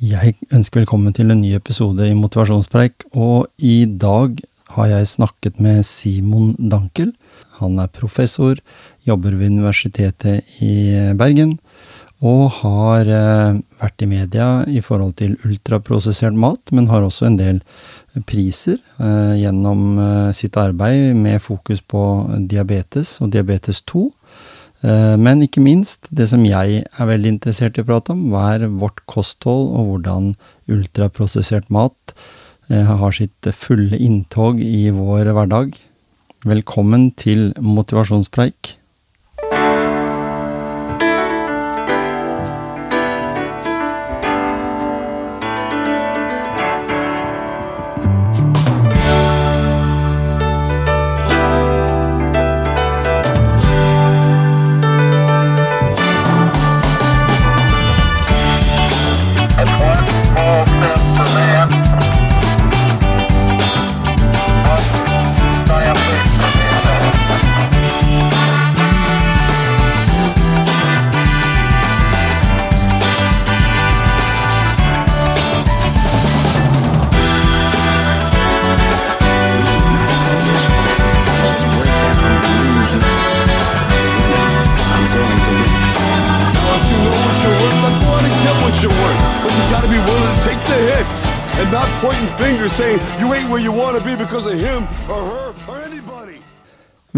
Jeg ønsker velkommen til en ny episode i Motivasjonspreik, og i dag har jeg snakket med Simon Dankel. Han er professor, jobber ved Universitetet i Bergen, og har eh, vært i media i forhold til ultraprosessert mat, men har også en del priser eh, gjennom eh, sitt arbeid med fokus på diabetes og diabetes 2. Eh, men ikke minst, det som jeg er veldig interessert i å prate om, hva er vårt kosthold, og hvordan ultraprosessert mat eh, har sitt fulle inntog i vår hverdag. Velkommen til motivasjonspreik.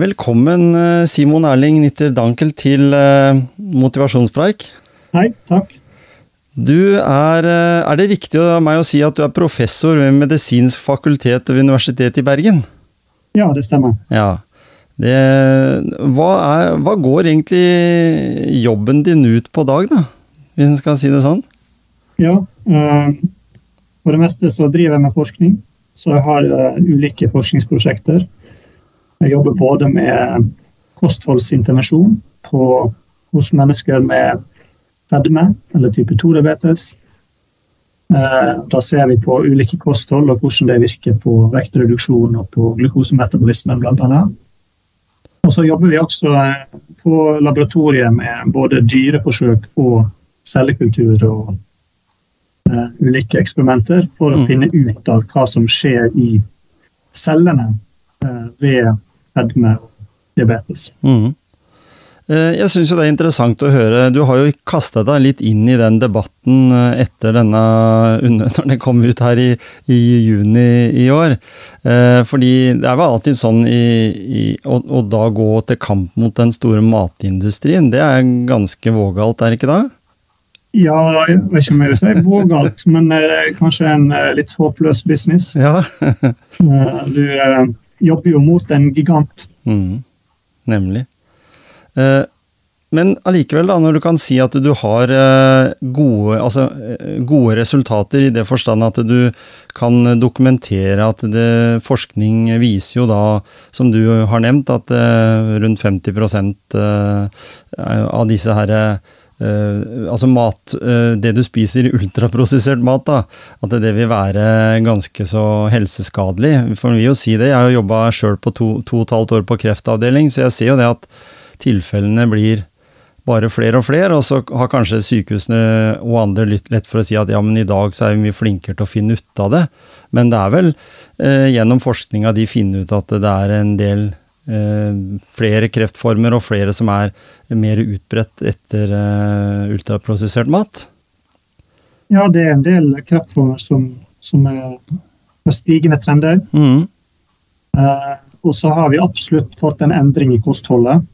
Velkommen, eh, Simon Erling Nitter Dankel, til uh, motivasjonspreik. Hei, takk. Du er uh, Er det riktig av meg å si at du er professor ved Medisinsk fakultet ved Universitetet i Bergen? Ja, det stemmer. Ja. Det, hva, er, hva, går egentlig jobben din ut på dag, da? Hvis en skal si det sånn? Ja. Uh, for det meste så driver jeg med forskning. Så jeg har ulike forskningsprosjekter. Jeg jobber både med kostholdsintervensjon på, hos mennesker med fedme eller type 2-diabetes. Eh, da ser vi på ulike kosthold og hvordan det virker på vektreduksjon og på glukosemetabolismen bl.a. Og så jobber vi også eh, på laboratoriet med både dyreforsøk og cellekultur og uh, ulike eksperimenter for å mm. finne ut av hva som skjer i cellene uh, ved fedme diabetes. Mm. Eh, jeg syns jo det er interessant å høre. Du har jo kasta deg litt inn i den debatten eh, etter denne når den kom ut her i, i juni i år. Eh, fordi det er vel alltid sånn i, i, å, å, da gå til kamp mot den store matindustrien, det er ganske vågalt, er det ikke det? Ja, jeg vet ikke om jeg vil si vågalt, men kanskje en litt håpløs business. Ja. du jobber jo mot en gigant. Mm, nemlig. Eh, men allikevel, da, når du kan si at du har eh, gode, altså, eh, gode resultater i det forstand at du kan dokumentere at det, forskning viser jo da, som du har nevnt, at eh, rundt 50 eh, av disse herre Uh, altså mat, uh, det du spiser ultraprosessert mat, da, at det vil være ganske så helseskadelig. For vi vil jo si det, jeg har jobba sjøl på to, to og et halvt år på kreftavdeling, så jeg ser jo det at tilfellene blir bare flere og flere, og så har kanskje sykehusene og andre litt lett for å si at ja, men i dag så er vi mye flinkere til å finne ut av det. Men det er vel uh, gjennom forskninga de finner ut at det er en del flere kreftformer og flere som er mer utbredt etter eh, ultraprosessert mat? Ja, det er en del kreftformer som, som er med stigende trender. Mm. Eh, og så har vi absolutt fått en endring i kostholdet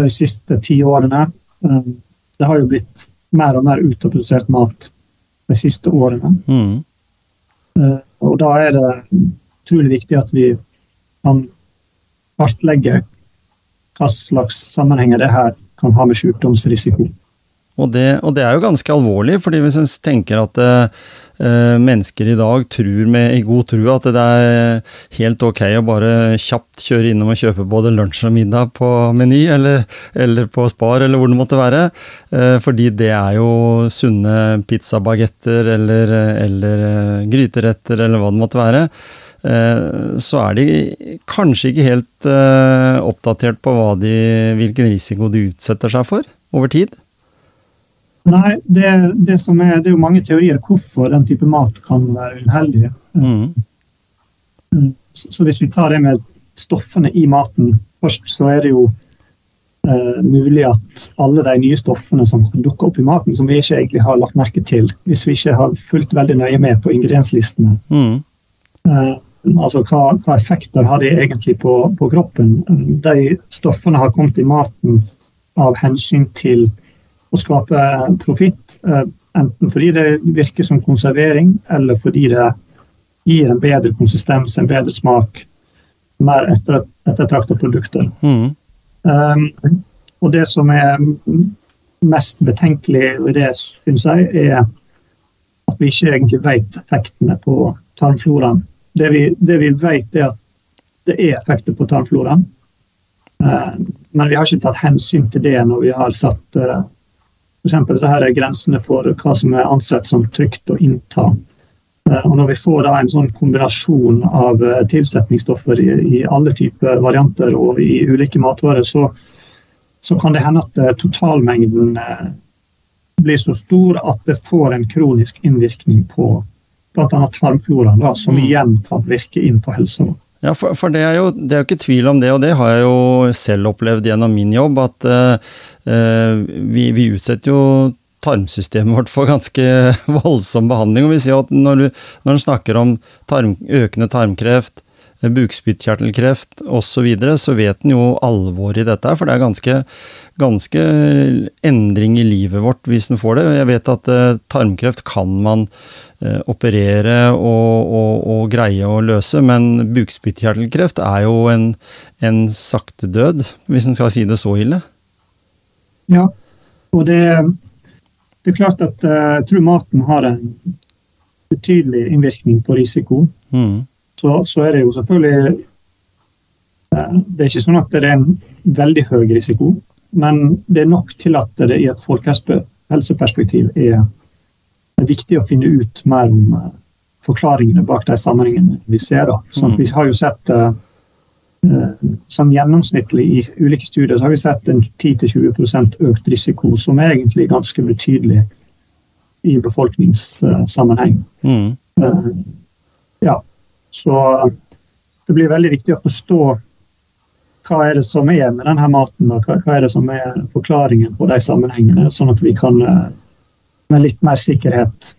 de siste ti årene. Eh, det har jo blitt mer og mer utprodusert mat de siste årene. Mm. Eh, og da er det utrolig viktig at vi kan kartlegge hva slags sammenhenger det her kan ha med sykdomsrisiko. Og det, og det er jo ganske alvorlig, fordi vi en tenker at eh, eh, mennesker i dag tror med i god tro at det er helt ok å bare kjapt kjøre innom og kjøpe både lunsj og middag på Meny eller, eller på Spar eller hvor det måtte være, eh, fordi det er jo sunne pizzabagetter eller, eller eh, gryteretter eller hva det måtte være. Eh, så er de kanskje ikke helt eh, oppdatert på de, hvilken risiko de utsetter seg for over tid. Nei, det, det, er, det, er, jo mange teorier hvorfor den type mat kan være uheldig. Mm. Så, så, hvis vi tar det med stoffene i maten først, så er det jo eh, mulig at alle de nye stoffene som dukker opp i maten, som vi ikke egentlig har lagt merke til, hvis vi ikke har fulgt veldig nøye med på ingredienslistene mm. eh, Altså hva, hva, effekter har de egentlig på, på kroppen? De stoffene har kommet i maten av hensyn til å skape profitt. Eh, enten fordi det virker som konservering, eller fordi det gir en bedre konsistens, en bedre smak. Mer etter, ettertrakta produkter. Mm. Um, og det som er mest betenkelig ved det, syns jeg, er at vi ikke egentlig vet effektene på tarmfloraen. Det vi, det vi vet, er at det er effekter på tarmfloraen. Uh, men vi har ikke tatt hensyn til det når vi har satt for F.eks. så her er grensene for hva som er ansett som trygt å innta. Eh, og når vi får en sånn kombinasjon av eh, tilsetningsstoffer i, i alle typer varianter og i ulike matvarer, så, så kan det hende at eh, totalmengden blir så stor at det får en kronisk innvirkning på bl.a. tarmfloraen, da, som mm. igjen kan virke inn på helsa. Ja, for, for, det, er jo, det er jo ikke tvil om det, og det har jeg jo selv opplevd gjennom min jobb, at uh, vi, vi, utsetter jo tarmsystemet vårt for ganske voldsom behandling. og vi ser at Når du, når du snakker om tarm, økende tarmkreft, eh, bukspyttkjertelkreft osv., så, videre, så vet en jo alvoret i dette. For det er ganske, ganske endring i livet vårt hvis en får det. Jeg vet at uh, tarmkreft kan man Eh, operere og, og, og, greie å løse, men bukspyttkjertelkreft er jo en, en sakte død, hvis en skal si det så ille. Ja, og det, det er klart at uh, tror maten har en betydelig innvirkning på risiko. Mm. Så, så, er det jo selvfølgelig uh, Det er ikke sånn at det er en veldig høy risiko, men det er nok til at det i et folkehelseperspektiv er det er viktig å finne ut mer om uh, forklaringene bak de sammenhengene vi ser. da. Sånn vi har jo sett uh, Som gjennomsnittlig i ulike studier så har vi sett en 10-20% økt risiko, som er egentlig ganske betydelig i befolkningssammenheng. Mm. ja, så det blir veldig viktig å forstå hva er det som er med denne maten, og hva, er det som er forklaringen på de sammenhengene, sånn at vi kan med litt mer sikkerhet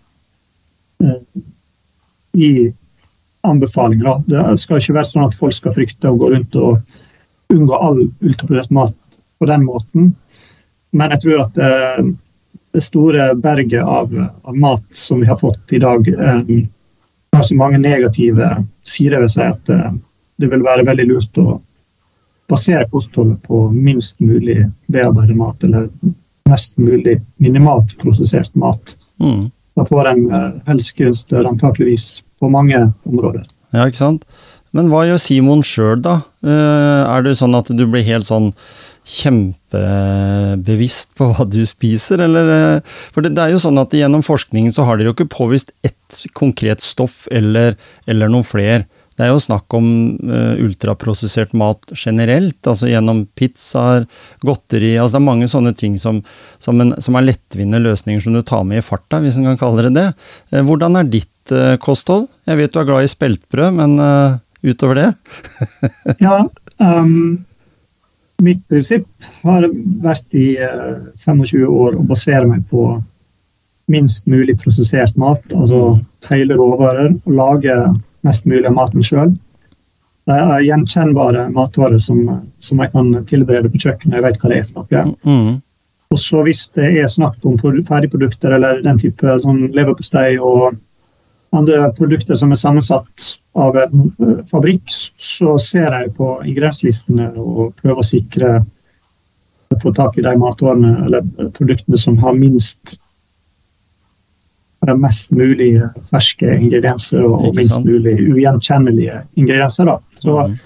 gi i anbefalinger. Det skal ikke være sånn at folk skal frykte å gå rundt og unngå all ultraprodusert mat på den måten. Men jeg tror at eh, det store berget av, av, mat som vi har fått i dag, eh, har så mange negative sider ved seg at eh, det vil være veldig lurt å basere kostholdet på minst mulig bearbeidet mat, eller mest mulig minimalt prosessert mat. Mm. Da får en uh, helsegevinster antakeligvis på mange områder. Ja, ikke sant. Men hva gjør Simon sjøl, da? Uh, er det sånn at du blir helt sånn kjempebevisst på hva du spiser, eller uh, For det, det, er jo sånn at gjennom forskningen så har dere jo ikke påvist ett konkret stoff eller, eller noen flere. Det er jo snakk om uh, ultraprosessert mat generelt, altså gjennom pizzaer, godteri altså Det er mange sånne ting som, som, en, som er lettvinte løsninger som du tar med i farta, hvis en kan kalle det det. Uh, hvordan er ditt uh, kosthold? Jeg vet du er glad i speltbrød, men utover det? ja, um, mitt prinsipp har vært i 25 år å basere meg på minst mulig prosessert mat, altså Mm. hele råvarer, og lage mest mulig av maten sjøl. Det er gjenkjennbare matvarer som, som jeg kan tilberede på kjøkkenet. Jeg vet hva det er for noe. Mm. Og så hvis det er snakk om ferdigprodukter eller den type sånn leverpostei og andre produkter som er sammensatt av en eh, fabrikk, så ser jeg på ingredienslistene og prøver å sikre å få tak i de matvarene eller produktene som har minst det mest mulig ferske ingredienser og, og minst sant? mulig ugjenkjennelige ingredienser. Da. Så Mm.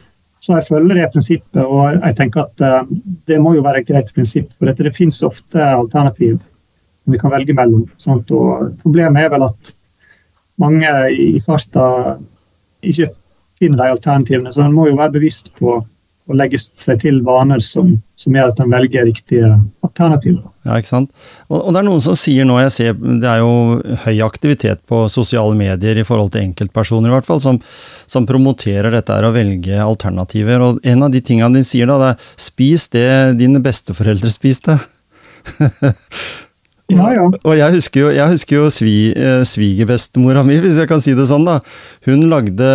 så jeg følger det prinsippet, og jeg tenker at eh, det må jo være et greit prinsipp. For dette, det finnes ofte alternativ som vi kan velge mellom. Sant? Og problemet er vel at mange i farta ikke finner de alternativene. Så en må jo være bevisst på å legge seg til vaner som, som gjør at en velger riktige alternativer. Ja, ikke sant. Og, og det er noen som sier nå, jeg ser det er jo høy aktivitet på sosiale medier i forhold til enkeltpersoner i hvert fall, som, som promoterer dette her å velge alternativer. Og en av de tingene de sier da, det er spis det dine besteforeldre spiste. Ja, ja. Og jeg husker jo, jeg husker jo svi, eh, svigerbestemora mi, hvis jeg kan si det sånn, da. Hun lagde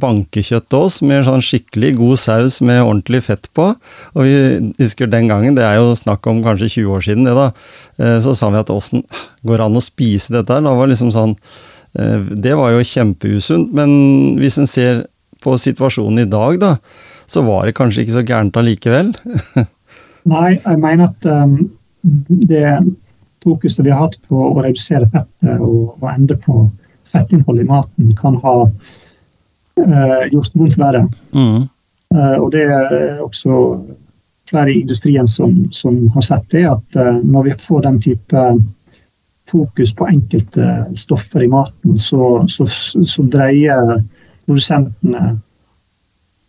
bankekjøtt til oss med sånn skikkelig god saus med ordentlig fett på. Og vi husker den gangen, det er jo snakk om kanskje 20 år siden det, da. eh, Så sa vi at åssen går det an å spise dette her? Da var liksom sånn eh, Det var jo kjempeusunt, men hvis en ser på situasjonen i dag, da, så var det kanskje ikke så gærent allikevel. Nei, jeg mener at um, det fokuset vi har hatt på å redusere fettet og, og endre på fettinnholdet i maten, kan ha eh, gjort vondt verre. Mm. Eh, og det er også flere i industrien som, som har sett det, at eh, når vi får den type fokus på enkelte stoffer i maten, så, så, så dreier produsentene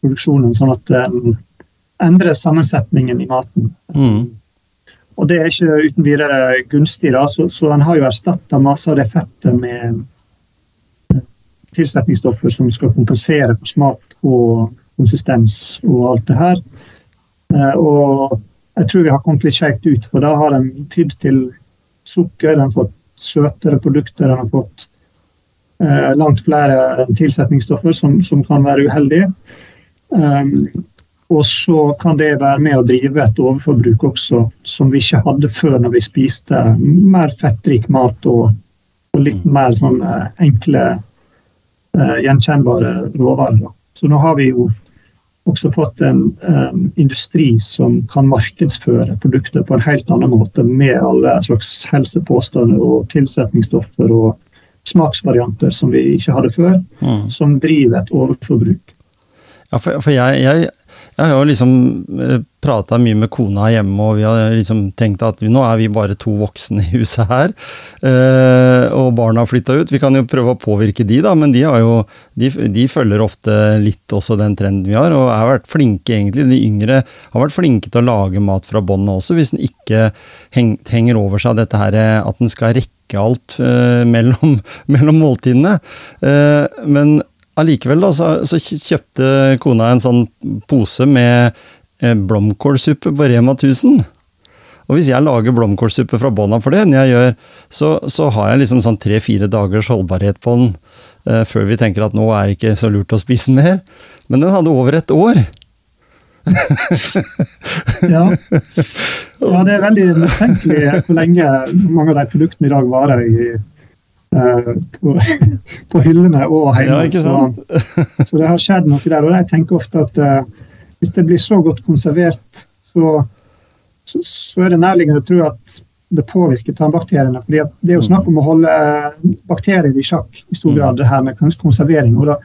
produksjonen sånn at den endrer sammensetningen i maten. Mm. Og det er ikke uten videre gunstig, da, så, så en har jo erstatta masse av det fettet med tilsetningsstoffer som skal kompensere for smak og konsistens og alt det her. Eh, og jeg tror vi har kommet litt skjevt ut, for da har en tydd til sukker, en har fått søtere produkter, en har fått eh, langt flere tilsetningsstoffer som, som kan være uheldige. Og så kan det være med å drive et overforbruk også, som vi ikke hadde før når vi spiste mer fettrik mat og, og litt mer sånn enkle, eh, gjenkjennbare råvarer. Så nå har vi jo også fått en um, industri som kan markedsføre produkter på en helt annen måte, med alle slags helsepåstander og tilsetningsstoffer og smaksvarianter som vi ikke hadde før, Mm. som driver et overforbruk. Ja, for, for jeg, jeg, jeg har jo liksom prata mye med kona hjemme, og vi har liksom tenkt at nå er vi bare to voksne i huset her, eh, og barna har flytta ut. Vi kan jo prøve å påvirke de, da, men de, har jo, de, de følger ofte litt også den trenden vi har, og har vært flinke egentlig. De yngre har vært flinke til å lage mat fra bånn også, hvis en ikke heng, henger over seg dette her at en skal rekke alt eh, mellom, mellom måltidene. Eh, men allikevel da, så, så kjøpte kona en sånn pose med eh, blomkålsuppe på Rema 1000. Og hvis jeg lager blomkålsuppe fra bånn av for det, når jeg gjør, så, så har jeg liksom sånn tre-fire dagers holdbarhet på den eh, før vi tenker at nå er det ikke så lurt å spise den mer. Men den hadde over et år. Ja. ja, det er veldig mistenkelig hvor lenge mange av de produktene i dag varer i, på, på hyllene og hjemme. Ja. Så, så det har skjedd noe der. Og jeg tenker ofte at uh, hvis det blir så godt konservert, så, så, så er det nærliggende å tro at det påvirker tarmbakteriene. fordi Det er jo snakk om å holde bakterier i sjakk i stor grad, det her med konservering. da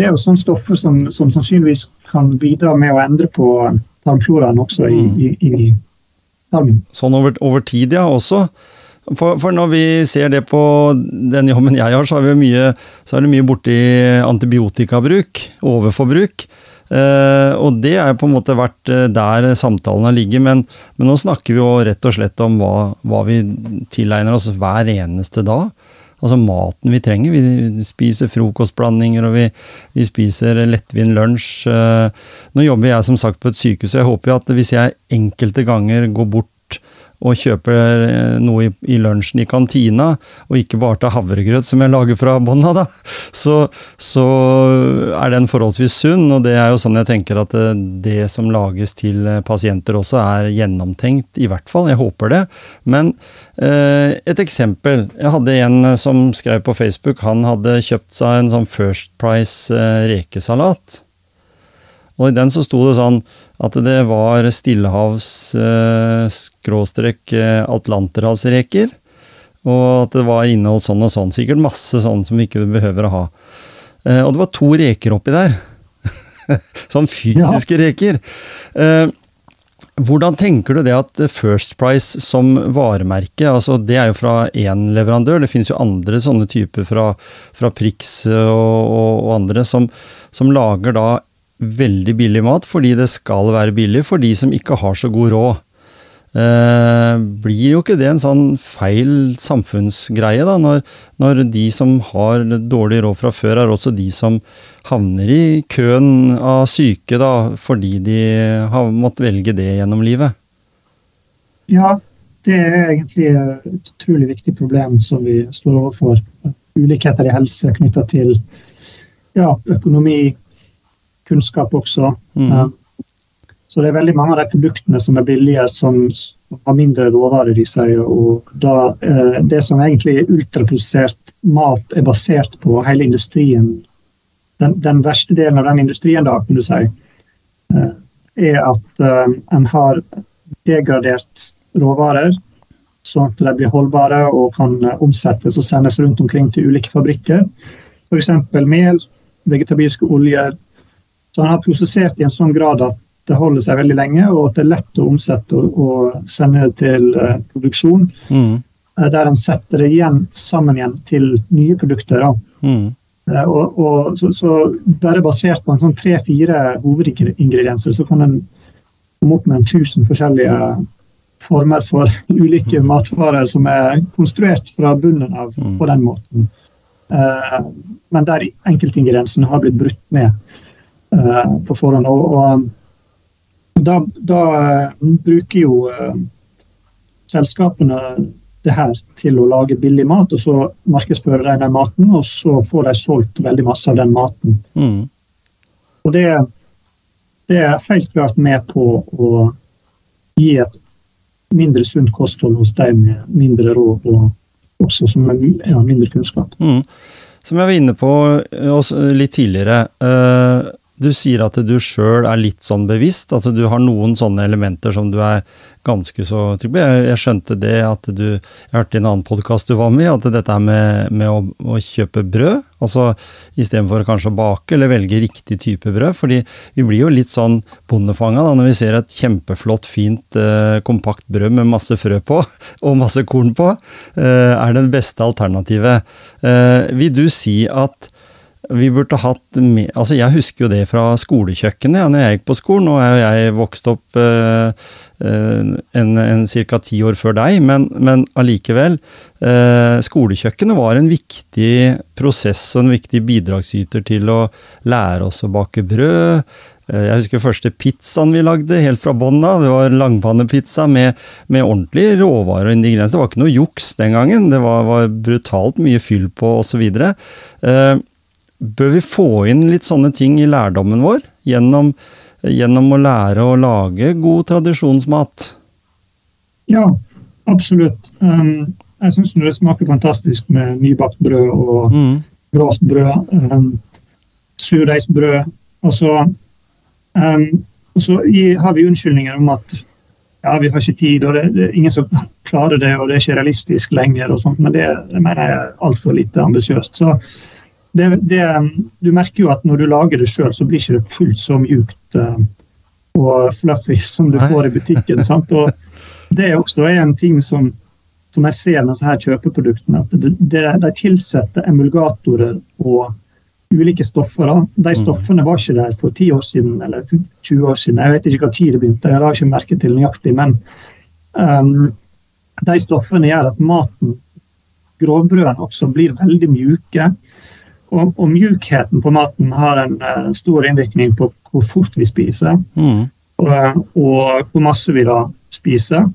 det er jo sånne stoffer som, som sannsynligvis kan bidra med å endre på tarmfloraen også i, Mm. i, i tarmen. Sånn over, over tid, ja, også. For, for når vi ser det på den jobben jeg har, så, er, mye, så er det mye borti antibiotikabruk, overforbruk. Eh, og det er på en måte vært eh, der samtalen har ligget, men, men nå snakker vi jo rett og slett om hva, hva vi tilegner oss hver eneste dag. Altså maten vi trenger. Vi spiser frokostblandinger, og vi, vi spiser lettvint lunsj. Eh, Nå jobber jeg som sagt på et sykehus, og jeg håper jo at hvis jeg enkelte ganger går bort og kjøper eh, noe i, i, lunsjen i kantina, og ikke bare tar havregrøt som jeg lager fra bånna, da, så, så, er den forholdsvis sunn. Og det er jo sånn jeg tenker at det, eh, det som lages til eh, pasienter også, er gjennomtenkt, i hvert fall. Jeg håper det. Men eh, et eksempel. Jeg hadde en som skrev på Facebook, han hadde kjøpt seg en sånn First Price eh, rekesalat. Og i den så sto det sånn at det var stillehavs-atlanterhavsreker. Eh, og at det var inneholdt sånn og sånn. Sikkert masse sånn som vi ikke behøver å ha. Eh, og det var to reker oppi der. sånn fysiske ja. reker. Eh, hvordan tenker du det at First Price som varemerke, altså det er jo fra én leverandør, det finnes jo andre sånne typer fra, fra Prix og, og, og andre som, som lager da veldig billig mat fordi det skal være billig for de som ikke har så god råd. Eh, blir jo ikke det en sånn feil samfunnsgreie, da, når, når, de som har dårlig råd fra før, er også de som havner i køen av syke, da, fordi de har måttet velge det gjennom livet? Ja, det er egentlig et utrolig viktig problem som vi står overfor. Ulikheter i helse knytta til ja, økonomi, kunnskap også. Mm. Eh, så det er veldig mange av de produktene som er billige, som har mindre råvarer i seg. og da, eh, Det som egentlig er ultraprosessert mat, er basert på hele industrien. Den, den, verste delen av den industrien, da, kan du si, eh, er at en har degradert råvarer, sånn at de blir holdbare og kan omsettes og sendes rundt omkring til ulike fabrikker. F.eks. mel, vegetabilske oljer, så han har prosessert i en sånn grad at det holder seg veldig lenge, og at det er lett å omsette og, og sende til uh, produksjon. Mm. Uh, der en setter det igjen sammen igjen til nye produkter. Mm. Uh, og, og så, så, Bare basert på en sånn tre-fire hovedingredienser, så kan en komme opp med en tusen forskjellige former for ulike matvarer som er konstruert fra bunnen av mm. på den måten. men der enkeltingrediensene har blitt brutt ned på forhånd. Og, og da, da uh, bruker jo selskapene det her til å lage billig mat, og så markedsfører de den maten, og så får de solgt veldig masse av den maten. Mm. Og det, det, er helt klart med på å gi et mindre sunt kosthold hos de med mindre råd, og også som har ja, mindre kunnskap. Mm. Som jeg var inne på litt tidligere, du sier at du sjøl er litt sånn bevisst, altså du har noen sånne elementer som du er ganske så trygg på. Jeg, jeg, skjønte det at du Jeg hørte i en annen podkast du var med at dette er med, med å, å, kjøpe brød, altså istedenfor kanskje å bake eller velge riktig type brød. fordi vi blir jo litt sånn bondefanga når vi ser et kjempeflott, fint, eh, kompakt brød med masse frø på og masse korn på, eh, er det beste alternativet. Eh, vil du si at vi burde hatt med Altså, jeg husker jo det fra skolekjøkkenet ja, når jeg gikk på skolen. Er jo jeg vokst opp eh, en, en ca. ti år før deg, men, men allikevel. Eh, skolekjøkkenet var en viktig prosess og en viktig bidragsyter til å lære oss å bake brød. Jeg husker første pizzaen vi lagde, helt fra bånn av. Det var langpannepizza med, med ordentlige råvarer og ingredienser. Det var ikke noe juks den gangen. Det var, var brutalt mye fyll på osv. Uh, Bør vi få inn litt sånne ting i lærdommen vår gjennom, gjennom å lære å lage god tradisjonsmat? Ja, absolutt. Um, jeg syns det smaker fantastisk med nybakt brød og mm. grovt brød. Um, Surdeigsbrød. Og så, um, og så har vi unnskyldninger om at ja, vi har ikke tid, og det, det, er ingen som klarer det, og det er ikke realistisk lenger, og sånt, men det, det mener jeg er altfor lite ambisiøst. Så det, det, du merker jo at når du lager det sjøl, så blir ikke det fullt så mjukt uh, og fluffy som du får i butikken. sant? Og det er også en ting som, som jeg ser med disse her kjøpeproduktene, at det, det, de tilsetter emulgatorer og ulike stoffer. Da. De mm. stoffene var ikke der for 10 år siden eller 20 år siden. Jeg vet ikke hva tid det begynte, jeg har ikke merket til nøyaktig. Men um, de stoffene gjør at maten, grovbrødene også, blir veldig mjuke. Og, og, mjukheten på maten har en uh, stor innvirkning på hvor fort vi spiser, mm. og, og, hvor masse vi da spiser.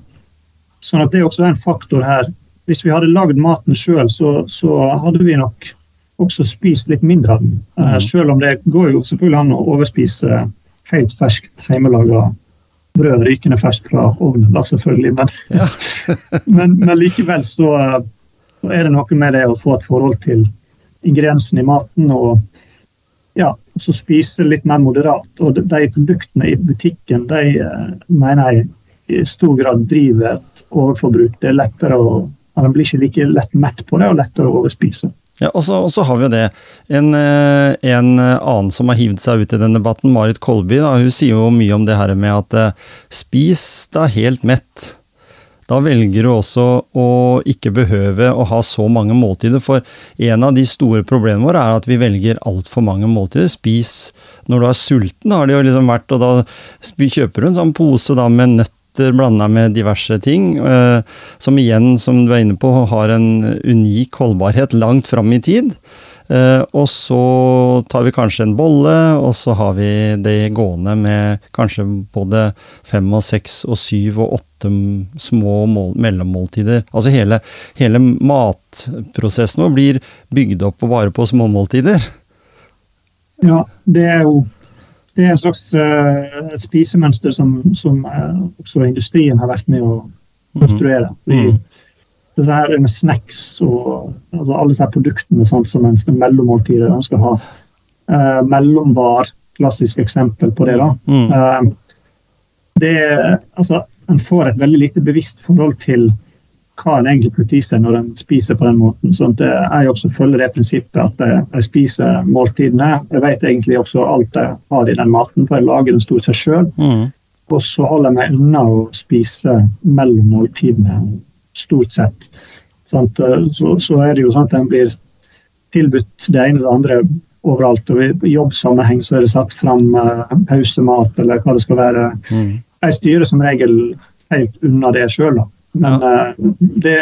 sånn at det er også en faktor her. Hvis vi hadde lagd maten sjøl, så, så, hadde vi nok også spist litt mindre av den. Mm. Selv om det går jo selvfølgelig an å overspise helt ferskt hjemmelaga brød rykende ferskt fra ovnen, da selvfølgelig. Men, ja. men, men, likevel så, så, er det noe med det å få et forhold til ingrediensene i maten. og ja, så spise litt mer moderat. Og de, produktene i butikken de eh, mener jeg i stor grad driver et overforbruk. Det er lettere å, Man blir ikke like lett mett på det, og lettere å overspise. Ja, og så, har vi jo det. En, eh, en, annen som har hivd seg ut i den debatten, Marit Kolby, da, hun sier jo mye om det her med at eh, spis deg helt mett. Da velger du også å ikke behøve å ha så mange måltider, for en av de store problemene våre er at vi velger altfor mange måltider. Spis når du er sulten, har det jo liksom vært, og da kjøper du en sånn pose da med nøtter blanda med diverse ting, eh, som igjen, som du er inne på, har en unik holdbarhet langt fram i tid. Eh, og så tar vi kanskje en bolle, og så har vi det gående med kanskje både fem og seks og syv og åtte små mål, mellommåltider. Altså hele, hele matprosessen vår blir bygd opp bare på småmåltider. Ja, det er jo det er en slags uh, spisemønster som, som uh, også industrien har vært med å konstruere. Mm. Disse her med snacks og altså alle disse produktene sånn, som en skal mellommåltider skal ha. Uh, mellomvar, klassisk eksempel på det. da. Mm. Uh, det altså, En får et veldig lite bevisst forhold til hva en egentlig putter i seg når en spiser på den måten. Så at jeg også følger det prinsippet at jeg, jeg, spiser måltidene. Jeg vet egentlig også alt jeg har i den maten, for jeg lager den stort sett sjøl. Mm. Og så holder jeg meg unna å spise mellom måltidene, stort sett. Sånn, så, så, er det jo sånn at en blir tilbudt det ene eller det andre overalt. og I jobbsammenheng så er det satt fram uh, pausemat eller hva det skal være. Mm. Jeg styrer som regel helt unna det sjøl. Men ja. uh, det,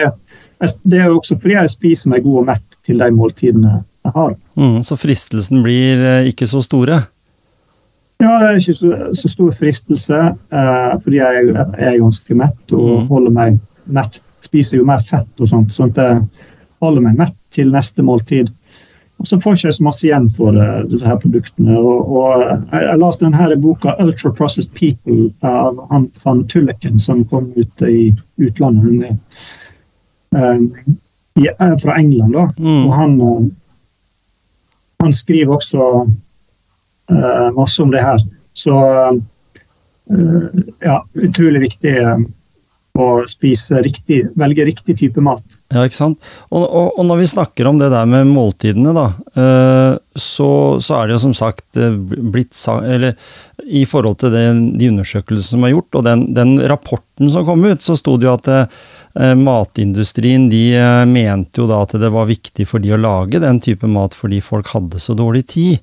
det, er jo også fordi jeg spiser meg god og mett til de måltidene jeg har. Mm, så fristelsen blir uh, ikke så store? Ja, det er ikke så, så stor fristelse, fordi jeg, jeg, er ganske mett og mm. holder meg mett. Spiser jo mer fett og sånt, sånn at jeg holder meg mett til neste måltid. Og så får jeg ikke så masse igjen for uh, disse her produktene. Og, og jeg, jeg leste denne boka 'Ultra Processed People' av han van Tulleken, som kom ut i utlandet. Er um, uh, fra England, da. Mm. Og han, uh, han skriver også masse om det her. Så ja, utrolig viktig å spise riktig, velge riktig type mat. Ja, ikke sant. Og, og, og, når vi snakker om det der med måltidene, da, eh, så, så er det jo som sagt eh, blitt Eller i forhold til det, de undersøkelsene som er gjort, og den, den, rapporten som kom ut, så sto det jo at eh, matindustrien de mente jo da at det var viktig for de å lage den type mat fordi folk hadde så dårlig tid.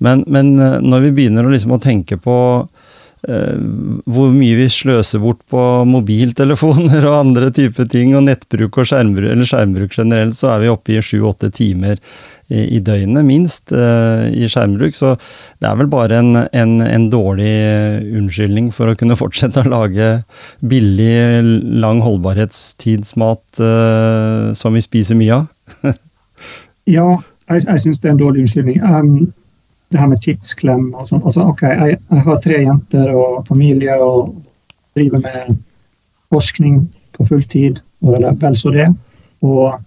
Men, men når vi begynner å, liksom, å tenke på Eh, hvor mye vi sløser bort på mobiltelefoner og andre typer ting, og nettbruk og skjermbruk, eller skjermbruk generelt, så er vi oppe i sju-åtte timer i, døgnet, minst, uh, i skjermbruk. Så det er vel bare en, en, en, dårlig unnskyldning for å kunne fortsette å lage billig, lang holdbarhetstidsmat uh, som vi spiser mye av. ja, jeg, jeg syns det er en dårlig unnskyldning. Um, det her med tidsklem og sånn. Altså, ok, jeg, jeg, har tre jenter og familie og driver med forskning på fulltid, eller vel så det. Og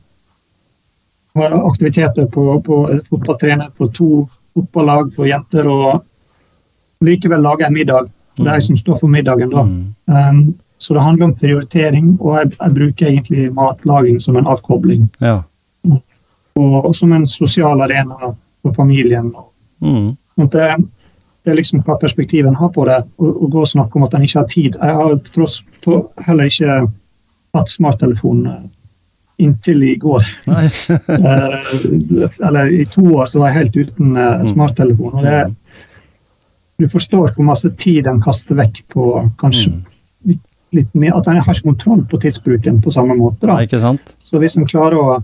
har aktiviteter på, på fotballtrener på to fotballag for jenter, og likevel lager jeg middag. Det er jeg som står for middagen da. Mm. Um, så det handler om prioritering, og jeg, jeg, bruker egentlig matlaging som en avkobling. Ja. Og, og, som en sosial arena for familien. og Mm. Det, det, er liksom hva perspektivet en har på det. Å gå og snakke om at en ikke har tid. Jeg har tross heller ikke hatt smarttelefon eh, inntil i går. Eh, eller i to år så var jeg helt uten eh, mm. smarttelefon. og det du forstår hvor masse tid en kaster vekk på kanskje mm. litt, litt mer At en har ikke kontroll på tidsbruken på samme måte. Da. Så hvis en klarer å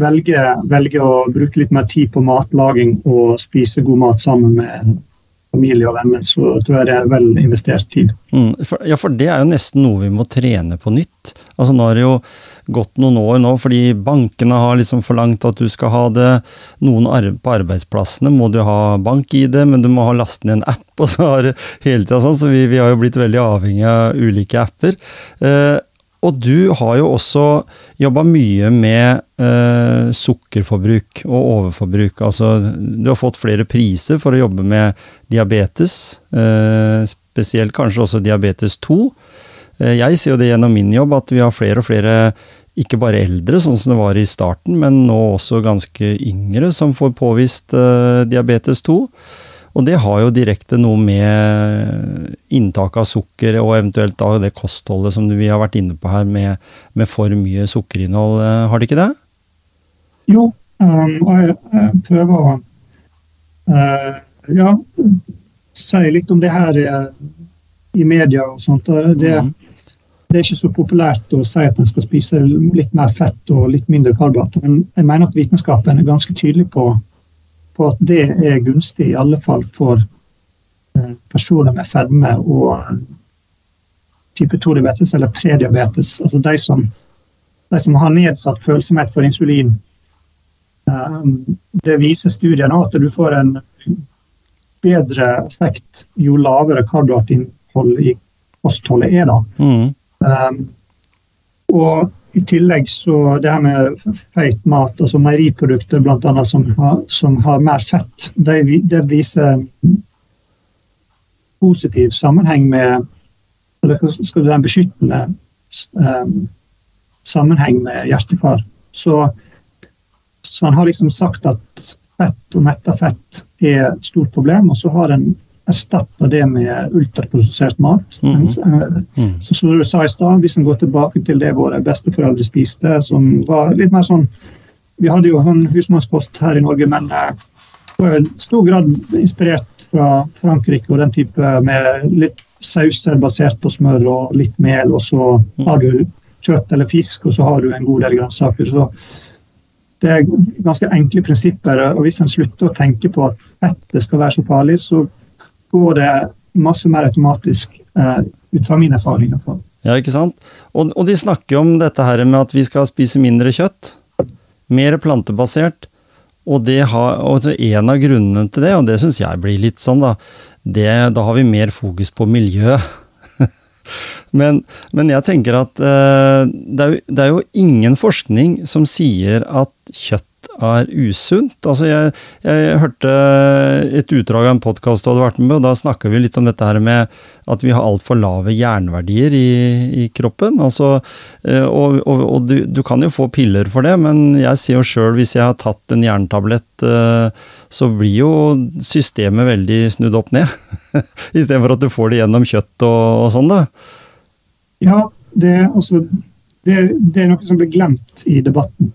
velge, velge, å bruke litt mer tid på matlaging og spise god mat sammen med familie og venner, så tror jeg det er vel investert tid. Mm, for, ja, for det er jo nesten noe vi må trene på nytt. Altså Nå har det jo gått noen år nå, fordi bankene har liksom forlangt at du skal ha det. Noen arbe på arbeidsplassene må du ha bank-ID, men du må ha laste ned en app, og så har det hele tiden sånn. Så vi, vi, har jo blitt veldig avhengig av ulike apper. Eh, og du har jo også jobba mye med eh, sukkerforbruk og overforbruk. Altså, du har fått flere priser for å jobbe med diabetes, eh, spesielt kanskje også diabetes 2. Eh, jeg ser jo det gjennom min jobb at vi har flere og flere, ikke bare eldre, sånn som det var i starten, men nå også ganske yngre som får påvist eh, diabetes 2. Og det har jo direkte noe med inntak av sukker og eventuelt da det kostholdet som vi har vært inne på her, med, med for mye sukkerinnhold. Eh, har det ikke det? Jo, um, og jeg, jeg, prøver å uh, ja, si litt om det her i, i media og sånt. Det, mm. det, er ikke så populært å si at en skal spise litt mer fett og litt mindre karbohydrater, men jeg mener at vitenskapen er ganske tydelig på på at det er gunstig, i alle fall for eh, personer med fedme og eh, type 2-diabetes eller prediabetes. Altså de som, de som, har nedsatt følsomhet for insulin. Eh, det viser studiene at du får en bedre effekt jo lavere karbohydratinnhold i kostholdet er. da. Mm. Um, og i tillegg så det her med feit mat, altså meieriprodukter bl.a. Som, som har mer fett, det, det viser positiv sammenheng med Eller skal du en beskyttende um, sammenheng med hjertekar. Så, så han har liksom sagt at fett og metta fett er et stort problem, og så har en erstatte det med ultraprosessert mat. Mm. Mm. Så som du sa i stad, hvis en går tilbake til det våre besteforeldre spiste, som var litt mer sånn Vi hadde jo en husmannskost her i Norge, men eh, var i stor grad inspirert fra Frankrike og den type med litt sauser basert på smør og litt mel, og så mm. har du kjøtt eller fisk, og så har du en god del grønnsaker. Så det er ganske enkle prinsipper. og Hvis en slutter å tenke på at fettet skal være så farlig, så går det masse mer automatisk eh, ut fra mine erfaringer. For. Ja, ikke sant? Og, og, de snakker om dette her med at vi skal spise mindre kjøtt. Mer plantebasert. Og har, og en av grunnene til det, og det syns jeg blir litt sånn, da, det, da har vi mer fokus på miljø. men, men, jeg tenker at eh, det, er jo, det er jo ingen forskning som sier at kjøtt er usunt. Altså jeg, jeg hørte et utdrag av en podkast du hadde vært med, og da snakka vi litt om dette her med at vi har altfor lave jernverdier i, i kroppen. Altså, eh, og, og, og du, du, kan jo få piller for det, men jeg sier jo sjøl hvis jeg har tatt en jerntablett, eh, så blir jo systemet veldig snudd opp ned. Istedenfor at du får det gjennom kjøtt og, og sånn, da. Ja, det, altså, det, det er noe som blir glemt i debatten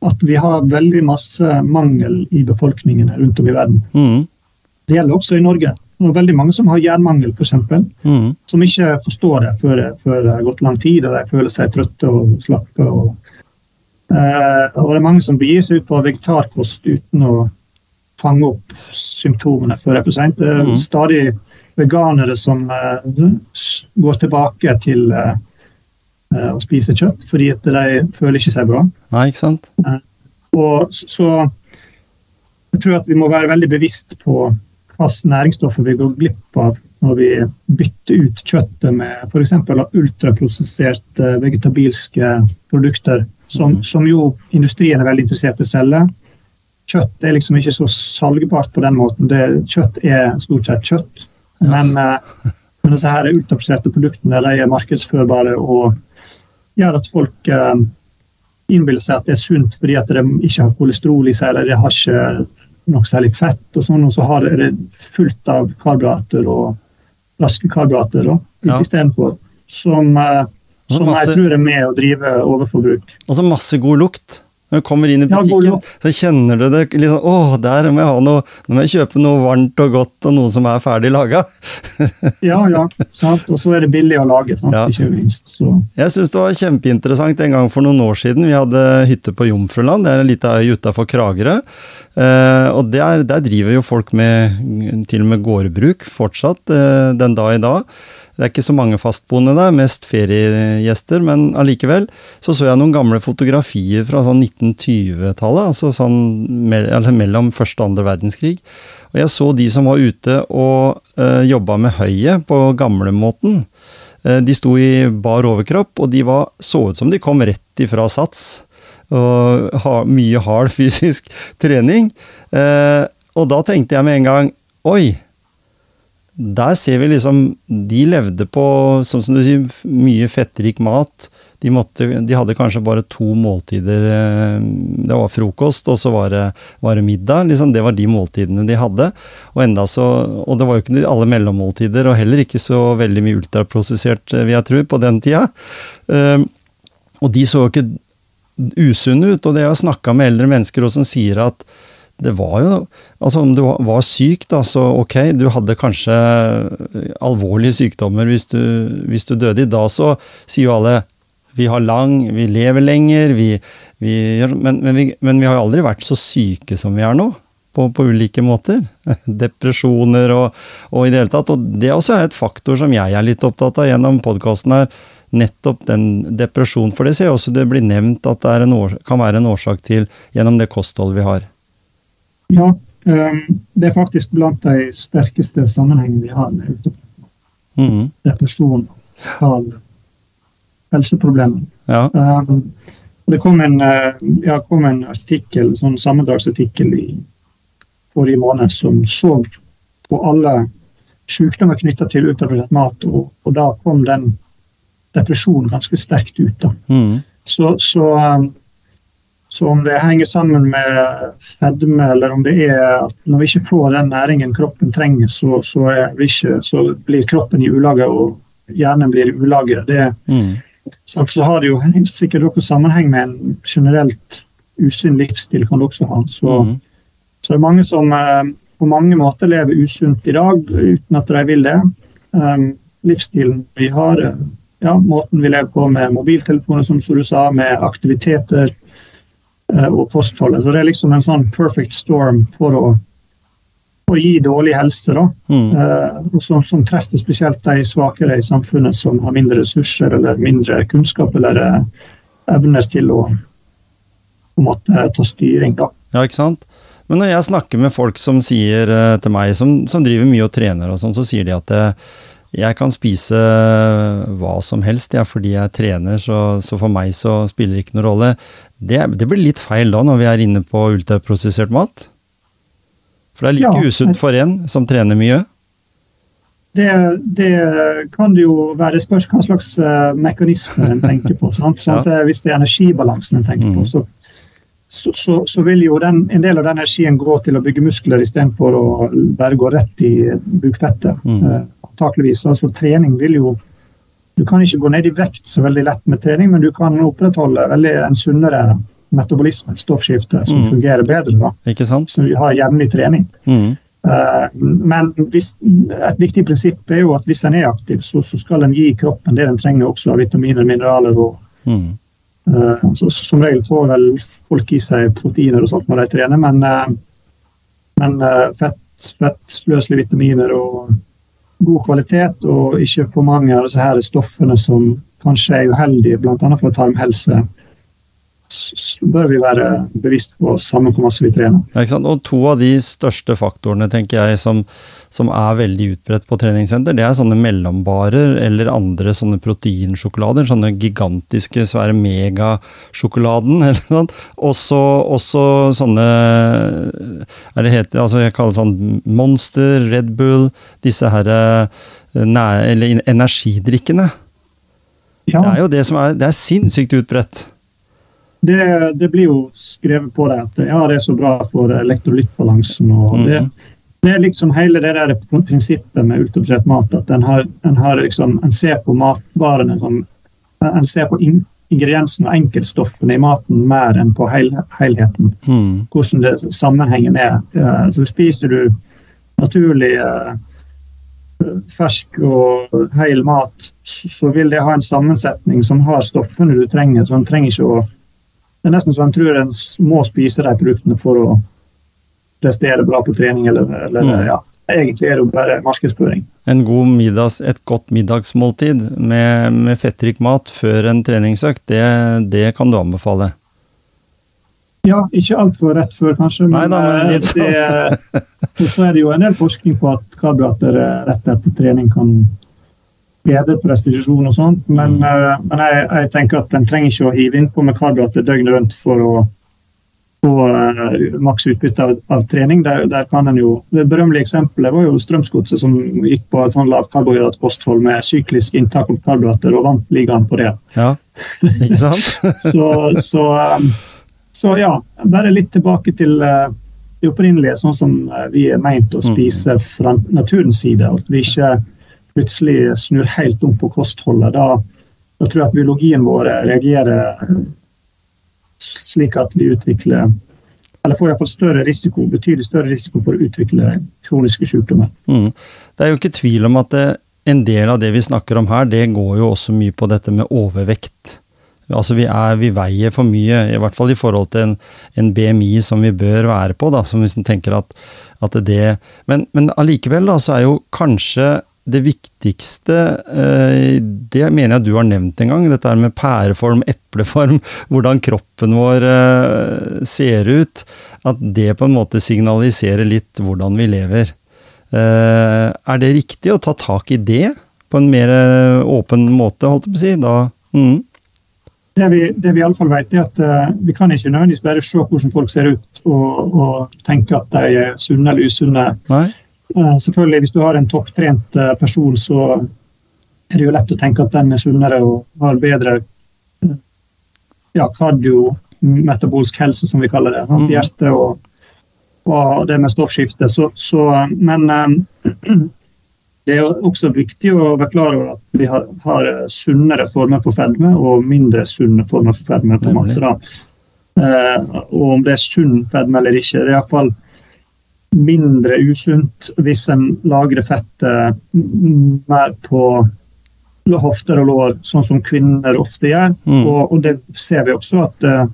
at vi har veldig masse mangel i befolkningen rundt om i verden. Mm. Det gjelder også i Norge. Det er veldig mange som har jernmangel, f.eks. Mm. Som ikke forstår det før, før, det har gått lang tid og de føler seg trøtte og slappe. Og, eh, og det er mange som begir seg ut på vegetarkost uten å fange opp symptomene før det er for seint. Det er mm. stadig veganere som eh, går tilbake til Eh, å spise kjøtt, fordi at de føler ikke seg bra. Nei, ikke sant? Eh, og så jeg tror at vi må være veldig bevisst på hva næringsstoffer vi går glipp av når vi bytter ut kjøttet med f.eks. ultraprosesserte vegetabilske produkter, som, mm. som, jo industrien er veldig interessert i å selge. Kjøtt er liksom ikke så salgbart på den måten. Det, kjøtt er stort sett kjøtt. Men, eh, men disse her ultraprosesserte produktene de er markedsførbare og gjør at folk eh, innbiller seg at det er sunt fordi at de ikke har kolesterol i seg, eller de har ikke noe særlig fett, og sånn, og så har det fullt av karbohydrater og raske karbohydrater ja. istedenfor. Som, eh, som masse, jeg tror er med å drive overforbruk. Og så masse god lukt. Når du kommer inn i butikken, så kjenner du det liksom Å, der må jeg ha noe Nå må jeg kjøpe noe varmt og godt, og noe som er ferdig laga. Ja, ja. Sant? Og så er det billig å lage, sant? Ja. ikke minst. Så, Jeg syns det var kjempeinteressant en gang for noen år siden. Vi hadde hytte på Jomfruland, det er en lita øy utafor Kragerø. Eh, og der, der driver jo folk med til og med gårdbruk fortsatt, eh, den dag i dag. Det er ikke så mange fastboende der, mest feriegjester, men allikevel. Så så jeg noen gamle fotografier fra sånn 1920-tallet, altså sånn mellom første og andre verdenskrig. Og jeg så de som var ute og uh, jobba med høyet på gamlemåten. Uh, de sto i bar overkropp, og de var, så ut som de kom rett ifra sats. Og ha, mye hard fysisk trening. Uh, og da tenkte jeg med en gang Oi! Der ser vi liksom De levde på, sånn som du sier, mye fettrik mat. De, måtte, de hadde kanskje bare to måltider. eh, Det var frokost, og så var det, var det middag. Liksom, det var de måltidene de hadde. Og, enda så, og det var jo ikke alle mellommåltider, og heller ikke så veldig mye ultraprosessert, eh, vil jeg tro, på den tida. Eh, Og de så jo ikke usunne ut, og det jeg har snakka med eldre mennesker også, som sier at det var jo Altså, om du var- syk, da, så ok, du hadde kanskje alvorlige sykdommer hvis du, hvis du døde. I dag så sier jo alle vi har lang, vi lever lenger, vi, vi men, men, vi, men vi har aldri vært så syke som vi er nå. På, på ulike måter. Depresjoner og, og i det hele tatt. Og det også er et faktor som jeg er litt opptatt av gjennom podkasten her. Nettopp den depresjonen. For det ser jeg også det blir nevnt at det en kan være en årsak til gjennom det kostholdet vi har. Ja, ehm, det er faktisk blant de sterkeste sammenhengene vi har med ute- Mm. depresjon, tal, helseproblemer. Ja. Um, det kom en, eh, ja, kom en artikkel, sånn sammendragsartikkel i forrige måned som så på alle sykdommer knytta til utarbeidet mat, og, og da kom den depresjonen ganske sterkt ut. Mhm. Så, så, um, så om det henger sammen med fedme, eller om det er at når vi ikke får den næringen kroppen trenger, så, så, vi ikke, så blir kroppen i ulage, og hjernen blir i ulage. Det, mm. sant, så har det jo sikkert også sammenheng med en generelt usunn livsstil, kan det også ha. Så, mm. så det er mange som eh, på mange måter lever usunt i dag, uten at de vil det. Um, livsstilen vi har, eh, ja, måten vi lever på med mobiltelefoner, som du sa, med aktiviteter og kostholdet. Så det er liksom en sånn perfect storm for å, å gi dårlig helse, da. Mm. Eh, og som, som treffer spesielt de svakere i samfunnet som har mindre ressurser eller mindre kunnskap eller eh, evner til å på en måte ta styring. da. Ja, ikke sant? Men når jeg snakker med folk som sier eh, til meg, som, som driver mye og trener og sånn, så sier de at eh, jeg kan spise hva som helst, ja, fordi jeg trener, så, så for meg så spiller det ikke noen rolle. Det, det blir litt feil da, når vi er inne på ultraprosessert mat? For det er like Ja. usunt for en som trener mye. Det, det kan det jo være. Spørs hva slags mekanisme mekanismer en tenker på. Sant? Sånn at, eh, Hvis det er energibalansen en tenker på, Mhm. så, så, så, så vil jo den, en del av den energien gå til å bygge muskler istedenfor å bare gå rett i bukfettet. Mm. Eh, antakeligvis. Altså, trening vil jo Du kan ikke gå ned i vekt så veldig lett med trening, men du kan opprettholde veldig en sunnere metabolisme, et stoffskifte, som mm. fungerer bedre. da, Ikke sant? Så vi har jevnlig trening. Mm. Eh, Men hvis, et viktig prinsipp er jo at hvis en er aktiv, så, så skal en gi kroppen det den trenger også av vitaminer, mineraler og Mhm. Eh, så, Som regel får vel folk i seg proteiner og sånt når de trener, men, eh, men eh, fett, fettløselige vitaminer og god kvalitet, og ikke for mange av disse her stoffene som kanskje er uheldige, bl.a. for tarmhelse, bør vi være bevisst på samme hvor masse vi trener. Ja? Og to av de største faktorene tenker jeg som, som er veldig utbredt på treningssenter, det er sånne mellombarer eller andre sånne proteinsjokolader. Sånne gigantiske, svære megasjokoladen Og så sånne er det heter, altså Jeg kaller det sånn Monster, Red Bull, disse herre næ- eller energidrikkene. Ja. Det er jo det som er Det er sinnssykt utbredt. Det, det blir jo skrevet på det at ja, det er så bra for elektrolyttbalansen. og det, Mhm. det er liksom hele det der prinsippet med ultraprosessert mat. At en, har, en, har liksom, en ser på matvarene som En ser på ingrediensene og enkeltstoffene i maten mer enn på hel, helheten. Mm. Hvordan det, sammenhengen er. Eh, Så spiser du naturlig eh, fersk og hel mat, så så vil det ha en sammensetning som har stoffene du trenger. så en trenger ikke å Det er nesten så en tror en må spise de produktene for å prestere bra på trening, eller, eller Mm. ja. Egentlig er det jo bare markedsføring. En god middags, et godt middagsmåltid med, med fettrik mat før en treningsøkt, det, det kan du anbefale. Ja, ikke altfor rett før, kanskje, men, Neida, men eh, sånn. det, så er det jo en del forskning på at karbohydrater eh, rett etter trening kan bedre prestisjon og sånt, men, Mm. eh, men jeg, jeg tenker at en trenger ikke å hive innpå med karbohydrater døgnet rundt for å få uh, maks utbytte av, av trening. Der, der kan en jo, Det berømmelige eksempelet var jo Strømsgodset, som gikk på et sånn lavkarbohydratkosthold med syklisk inntak av karbohydrater og vant ligaen på det. Ja, ikke sant? Så, så, um, så ja, bare litt tilbake til det opprinnelige, sånn som vi er meint å spise fra naturens side. At vi ikke plutselig snur helt om på kostholdet. Da, da tror jeg at biologien vår reagerer slik at vi utvikler eller får iallfall større risiko, betydelig større risiko for å utvikle kroniske sykdommer. Mm. Det er jo ikke tvil om at det, en del av det vi snakker om her, det går jo også mye på dette med overvekt. Altså vi, er, vi veier for mye, i hvert fall i forhold til en, en BMI som vi bør være på. da, som hvis en tenker at, at det, men allikevel så er jo kanskje det viktigste eh, Det mener jeg du har nevnt en gang. Dette med pæreform, epleform, hvordan kroppen vår eh, ser ut. At det på en måte signaliserer litt hvordan vi lever. Eh, er det riktig å ta tak i det på en mer åpen måte, holdt jeg på å si? Da, mm, Det vi, det vi fall vet er at uh, vi kan ikke nødvendigvis bare se hvordan folk ser ut og, og tenke at de er sunne eller usunne. nei? Uh, selvfølgelig, Hvis du har en topptrent uh, person, så er det jo lett å tenke at den er sunnere og har bedre ja, ja, kardiometabolsk helse, som vi kaller det. Sant? Mhm. Hjerte og, og det med stoffskifte. Så, så, men det er også viktig å være klar over at vi har, har sunnere former for fedme og mindre sunne former for fedme. på en måte da. Eh, og om det er sunn fedme eller ikke. Det er iallfall mindre usunt hvis en lagrer fettet mer på hofter og lår, sånn som kvinner ofte gjør. Mm. Og, og det ser vi også at eh,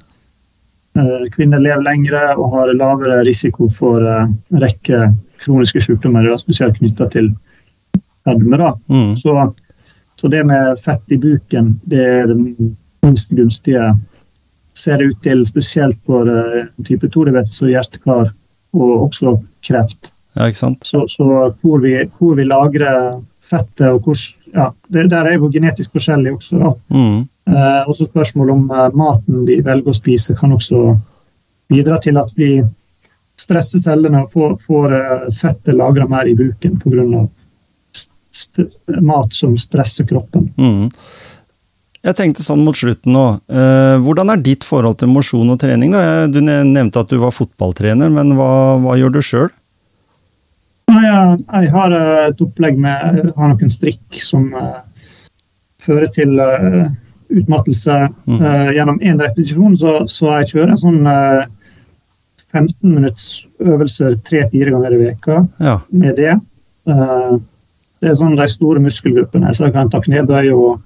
kvinner lever lengre og har lavere risiko for en rekke kroniske sykdommer, spesielt knytta til fedme. Mm, Så, så det med fett i buken, det er det minst gunstige, ser det ut til, spesielt for uh, type 2-diabetes og hjertekar, og også kreft. ja, ikke sant? Så, så hvor, vi, hvor vi lagrer fettet og hvor ja, det, Der er jo genetisk forskjellig også. da. Mm, Eh, også spørsmål om eh, maten vi velger å spise, kan også bidra til at vi stresser cellene og får, får eh, fettet lagra mer i buken pga. St st mat som stresser kroppen. mm. Jeg tenkte sånn mot slutten nå. Eh, hvordan er ditt forhold til mosjon og trening? da? Du nevnte at du var fotballtrener, men hva, hva gjør du sjøl? Jeg, jeg har et opplegg med jeg har noen strikk som eh, fører til eh, utmattelse Mm. gjennom én repetisjon. Så, så jeg kjører sånn eh, 15 minutts øvelser tre-fire ganger i veka Ja. med det. Det er sånn de store muskelgruppene, så jeg kan ta knebøy og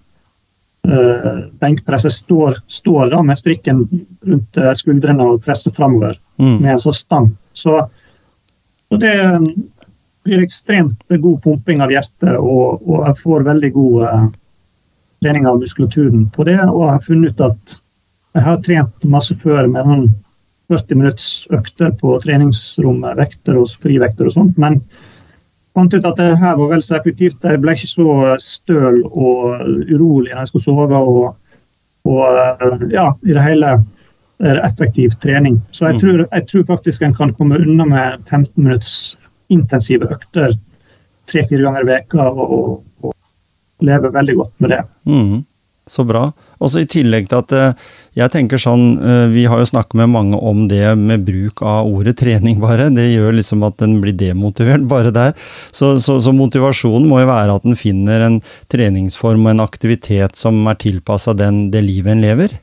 uh, benkpress. Står, står da med strikken rundt eh, skuldrene og presser framover Mm. med en sånn stang. Så, så det blir ekstremt god pumping av hjertet, og, og jeg får veldig god eh, trening av muskulaturen på det. Og jeg har funnet ut at jeg har trent masse før med sånn 40 minutts økter på treningsrommet, vekter og frivekter og sånt, men fant ut at det her var vel så effektivt. Jeg ble ikke så støl og urolig når jeg skulle sove. og, og eh, ja, i det hele er effektiv trening. Så jeg Mm. tror, jeg tror faktisk en kan komme unna med 15 minutts intensive økter tre-fire ganger i veka og, og, og leve veldig godt med det. Mm. Så bra. Og så i tillegg til at eh, jeg tenker sånn eh, Vi har jo snakket med mange om det med bruk av ordet trening, bare. Det gjør liksom at den blir demotivert bare der. Så, så, så motivasjonen må jo være at en finner en treningsform og en aktivitet som er tilpassa det livet en lever.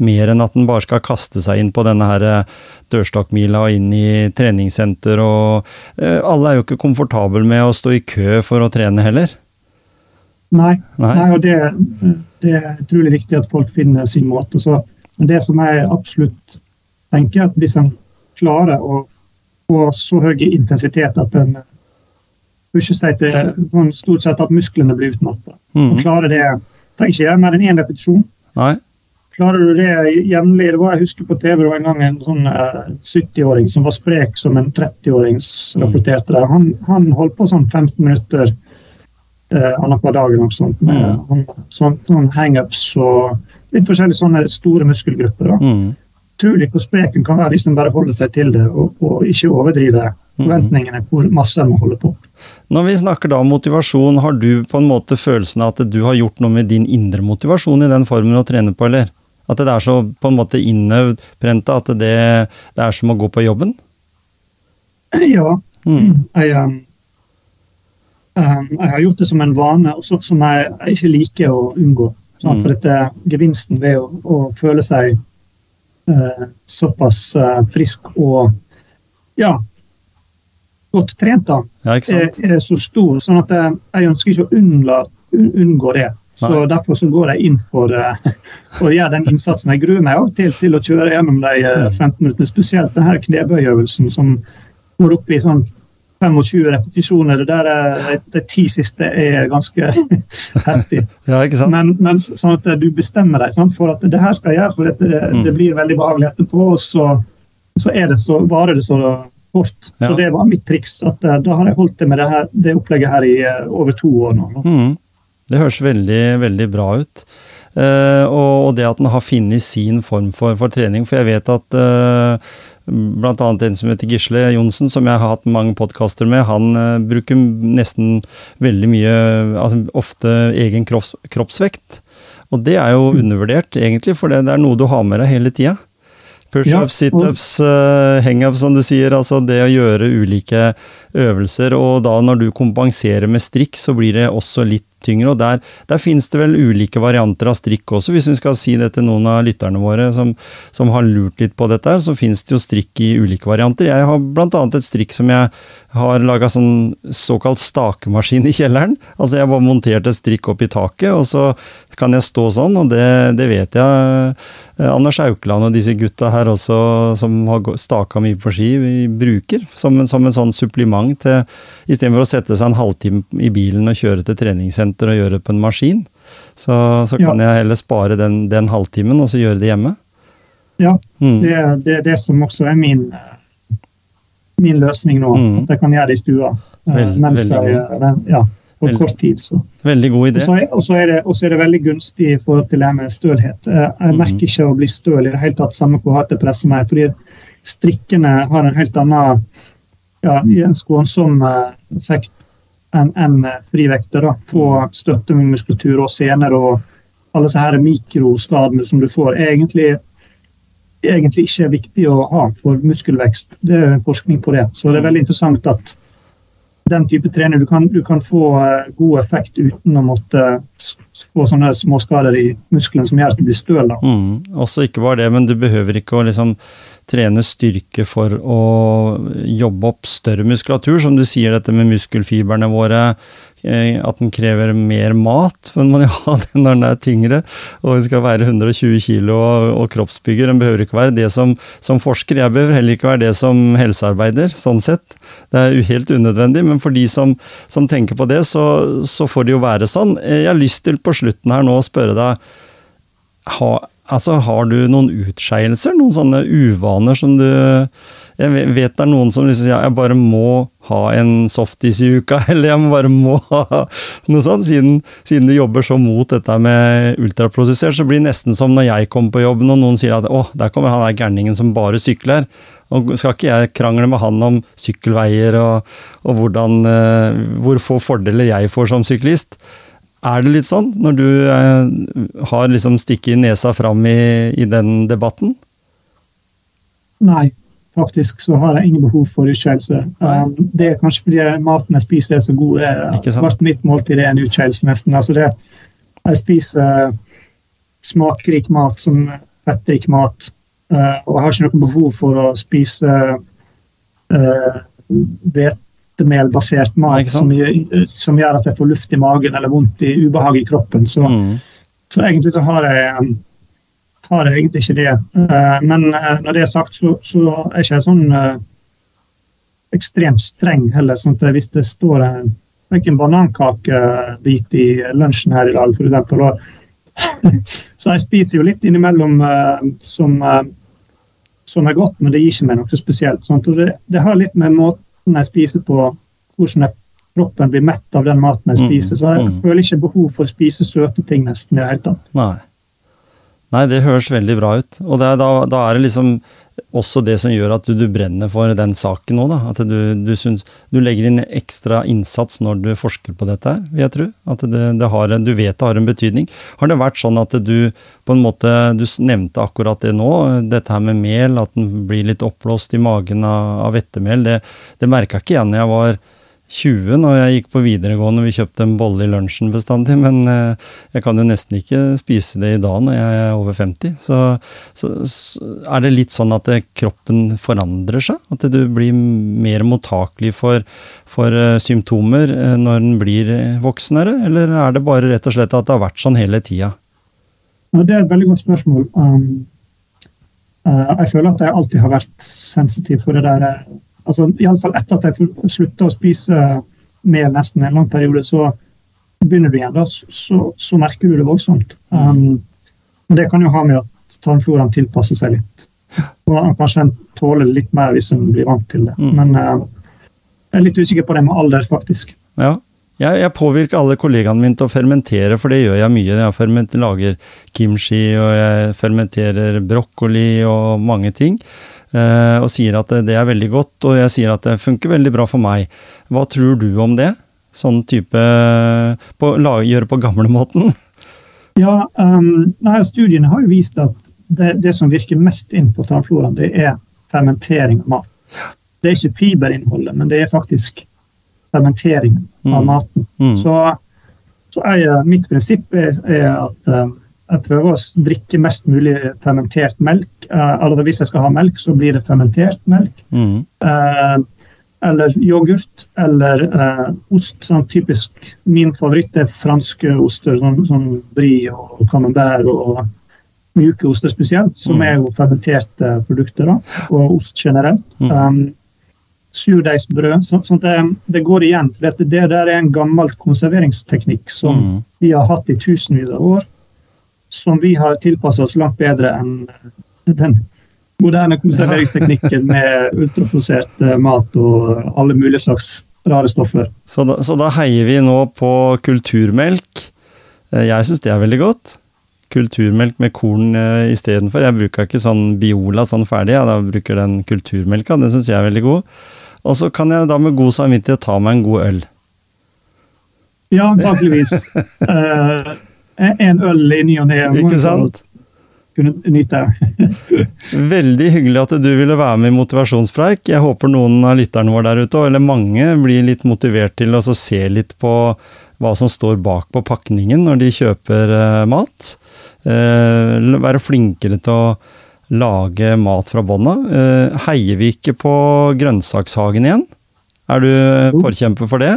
Mer enn at en bare skal kaste seg inn på denne her eh, dørstokkmila og inn i treningssenter og Alle er jo ikke komfortable med å stå i kø for å trene heller. Nei, Nei. Nei og det, det, er utrolig viktig at folk finner sin måte. Så, men det som jeg absolutt tenker, at hvis en klarer å få så høy intensitet at en pusher seg til sånn, stort sett at musklene blir utmatta, mm. klarer det Trenger ikke gjøre mer enn én repetisjon. Nei. Klarer du det jevnlig? Det var, jeg husker på TV det var en gang en sånn uh, 70-åring som var sprek som en 30-åring rapporterte. Han, han holdt på sånn 15 minutter eh, annenhver dag. eller noe sånt, mm. sånn, noen hangups og litt forskjellige sånne store muskelgrupper. da. Mm. Utrolig hvor spreken kan være hvis en bare holder seg til det og, og ikke overdriver mm. forventningene hvor masse en må holde på. Når vi snakker da om motivasjon, har du på en måte følelsen av at du har gjort noe med din indre motivasjon i den formen å trene på, eller? At det er så på en måte innøvd, prenta, at det, det, er som å gå på jobben? Ja. Mm. Jeg, jeg har gjort det som en vane, også som jeg, ikke liker å unngå. Sånn, mm. For dette gevinsten ved å, å føle seg uh, såpass uh, frisk og ja, godt trent, da, ja, er, er, så stor. sånn at jeg, jeg ønsker ikke å unnla, un, unngå det. Så Nei. Derfor så går jeg inn for uh, å gjøre den innsatsen. Jeg gruer meg av og til til å kjøre gjennom de 15 minuttene, spesielt denne knebøyøvelsen som går opp i sånn 25 repetisjoner. Det der er, de ti siste er ganske heftig. ja, ikke sant? Men, men, sånn at du bestemmer deg sant, for at det her skal jeg gjøre, for det, mm. det blir veldig behagelig etterpå. Og så, så, det så varer det så kort. Ja. Så det var mitt triks. at eh, Da har jeg holdt det med det, her, det opplegget her i uh, over to år nå. Mm. Det høres veldig, veldig bra ut. Uh, og, det at den har funnet sin form for, for, trening. For jeg vet at uh, Blant annet en som heter Gisle Johnsen, som jeg har hatt mange podkaster med. Han uh, bruker nesten veldig mye, altså ofte egen kropps, kroppsvekt. Og det er jo mm. undervurdert, egentlig, for det, det er noe du har med deg hele tida. Pushups, ja, situps, uh, hangups, som du sier. Altså det å gjøre ulike øvelser. Og da når du kompenserer med strikk, så blir det også litt tyngre. Og der, der finnes det vel ulike varianter av strikk også, hvis vi skal si det til noen av lytterne våre som, som har lurt litt på dette. Så finnes det jo strikk i ulike varianter. Jeg har bl.a. et strikk som jeg har laga sånn såkalt stakemaskin i kjelleren. Altså jeg bare monterte strikk opp i taket, og så kan jeg stå sånn, og det, det vet jeg eh, Anders Aukland og disse gutta her også, som har staka mye på ski, vi bruker som, som en sånn supplement til Istedenfor å sette seg en halvtime i bilen og kjøre til treningssenter og gjøre det på en maskin, så, så kan ja. jeg heller spare den, den, halvtimen og så gjøre det hjemme. Ja, mm. det, det, er det som også er min min løsning nå. Mm. At jeg kan gjøre det i stua. Eh, mens veldig jeg, ja, på veldig, kort tid. Så. Veldig god idé. Og så er, er, det veldig gunstig i forhold til det med stølhet. Eh, jeg mm. merker ikke å bli støl i det hele tatt, samme hvor hardt det presser meg. fordi strikkene har en helt annen ja, en skånsom eh, effekt enn en frivekter da, på med muskulatur og sener og alle disse her mikroskadene som du får. egentlig egentlig ikke er viktig å ha for muskelvekst. Det er forskning på det. Så det er veldig interessant at den type trening du kan, du kan få uh, god effekt uten å måtte få sånne småskader i muskelen som gjør at du blir støl. Mm, også ikke bare det, men du behøver ikke å liksom trene styrke for å jobbe opp større muskulatur. Som du sier, dette med muskelfiberne våre Eh, at den krever mer mat, for man ha det når den er tyngre. Og den skal være 120 kg og, og, kroppsbygger. Den behøver ikke være det som, som, forsker. Jeg behøver heller ikke være det som helsearbeider, sånn sett. Det er helt unødvendig, men for de som, som tenker på det, så, så, får det jo være sånn. Jeg har lyst til på slutten her nå å spørre deg ha, altså, Har du noen utskeielser? Noen sånne uvaner som du jeg vet det er noen som liksom sier ja, jeg bare må ha en softis i uka, eller jeg bare må ha noe sånt. Siden, siden du jobber så mot dette med ultraprosessert, så blir det nesten som når jeg kommer på jobben og noen sier at å, der kommer han der gærningen som bare sykler. Og skal ikke jeg krangle med han om sykkelveier og, og hvordan, uh, hvor få fordeler jeg får som syklist? Er det litt sånn, når du eh, har liksom stikket nesa fram i, i den debatten? Nei, faktisk så har jeg ingen behov for utskeielse. Um, det er kanskje fordi maten jeg spiser er så god. Sant? Hvert mitt måltid er en utskeielse, nesten. Altså det, jeg spiser smakrik mat som fettrik mat, uh, og jeg har ikke noe behov for å spise uh, hvetemelbasert mat Nei, som, gjør, som gjør at jeg får luft i magen eller vondt i ubehag i kroppen. Så, Mm. så egentlig så har jeg um, har jeg egentlig ikke det. Eh, men eh, når det er sagt, så, så er ikke sånn eh, ekstremt streng heller. sånn at Hvis det står en, en banankakebit i lunsjen her i dag, f.eks., så jeg spiser jo litt innimellom som, som er godt, men det gir ikke meg noe spesielt. Sånn. Det, det har litt med måten jeg spiser på, hvordan jeg, kroppen blir mett av den maten jeg Mm, spiser. Så jeg mm. føler ikke behov for å spise søte ting nesten i det hele tatt. Nei. Nei, det høres veldig bra ut. Og det er, da, da er det liksom også det som gjør at du, du brenner for den saken nå, da. At du, du, syns, du legger inn ekstra innsats når du forsker på dette vil jeg tro. At det, det har, du vet det har en betydning. Har det vært sånn at du på en måte Du nevnte akkurat det nå, dette her med mel, at den blir litt oppblåst i magen av, av. Det, det merka ikke jeg når jeg var 20 når jeg gikk på videregående, vi kjøpte en bolle i lunsjen bestandig, men eh, jeg kan jo nesten ikke spise det i dag når jeg er over 50. Så, så, så er det litt sånn at eh, kroppen forandrer seg? At du blir mer mottakelig for, for eh, symptomer når den blir voksnere, eller er det bare rett og slett at det har vært sånn hele tida? Det er et veldig godt spørsmål. Um, uh, jeg føler at jeg alltid har vært sensitiv for det der. Altså, Iallfall etter at jeg slutter å spise mel nesten en lang periode, så begynner du igjen. da, Så, så merker du det voldsomt. Um, men det kan jo ha med at tarmfloraen tilpasser seg litt. Og kanskje en tåler litt mer hvis en blir vant til det. Mm. Men uh, jeg er litt usikker på det med alder, faktisk. Ja. Jeg, jeg påvirker alle kollegaene mine til å fermentere, for det gjør jeg mye. Jeg lager kimchi, og jeg fermenterer brokkoli og mange ting. Eh, og sier at det, det er veldig godt, og jeg sier at det funker veldig bra for meg. Hva tror du om det? Sånn type på, la, Gjøre på gamlemåten? Ja, um, nei, Studiene har jo vist at det, det som virker mest inn på tarmfloraen, det er fermentering av mat. Det er ikke fiberinnholdet, men det er faktisk fermenteringen av Mm. maten. Mm. Så, så jeg, mitt prinsipp er, er at um, jeg prøver å drikke mest mulig fermentert melk. Uh, eller hvis jeg skal ha melk, så blir det fermentert melk. Mm. Eh, eller yoghurt eller eh, ost. Sånn typisk Min favoritt er franske oster, sånn, sånn brie og camembert og mjuke oster spesielt, som Mm. er jo fermenterte produkter, da, og ost generelt. Mm. Um, Surdeigsbrød. Så, sånn det, det går igjen. for Det der er en gammel konserveringsteknikk som Mm. vi har hatt i tusenvis av år, som vi har tilpassa oss langt bedre enn den moderne konserveringsteknikken med ultraprosert eh, mat og alle mulige slags rare stoffer. Så, da, så da heier vi nå på kulturmelk. Eh, Jeg syns det er veldig godt. Kulturmelk med korn uh, istedenfor. Jeg bruker ikke sånn Biola sånn ferdig, jeg da bruker den kulturmelka. Den syns jeg er veldig god. Og så kan jeg da med god samvittighet ta meg en god øl. Ja, antakeligvis. En øl i ny og ne. Ikke sant? Kunne nyte. Veldig hyggelig at du ville være med i Motivasjonspreik. Jeg håper noen av lytterne våre der ute, eller mange, blir litt motivert til å se litt på hva som står bak på pakningen når de kjøper eh, mat. Eh, være flinkere til å lage mat fra bånn av. Eh, heier vi ikke på grønnsakshagen igjen? Er du forkjemper for det?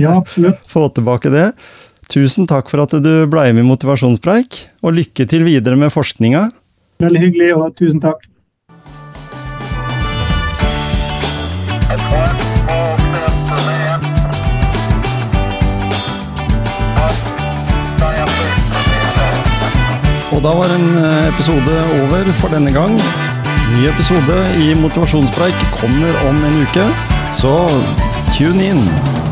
Ja, absolutt. Få tilbake det. Tusen takk for at du ble med i Motivasjonspreik, og lykke til videre med forskninga. Veldig hyggelig, og tusen takk. Og da var en eh, episode over for denne gang. Ny episode i Motivasjonspreik kommer om en uke, så tune in!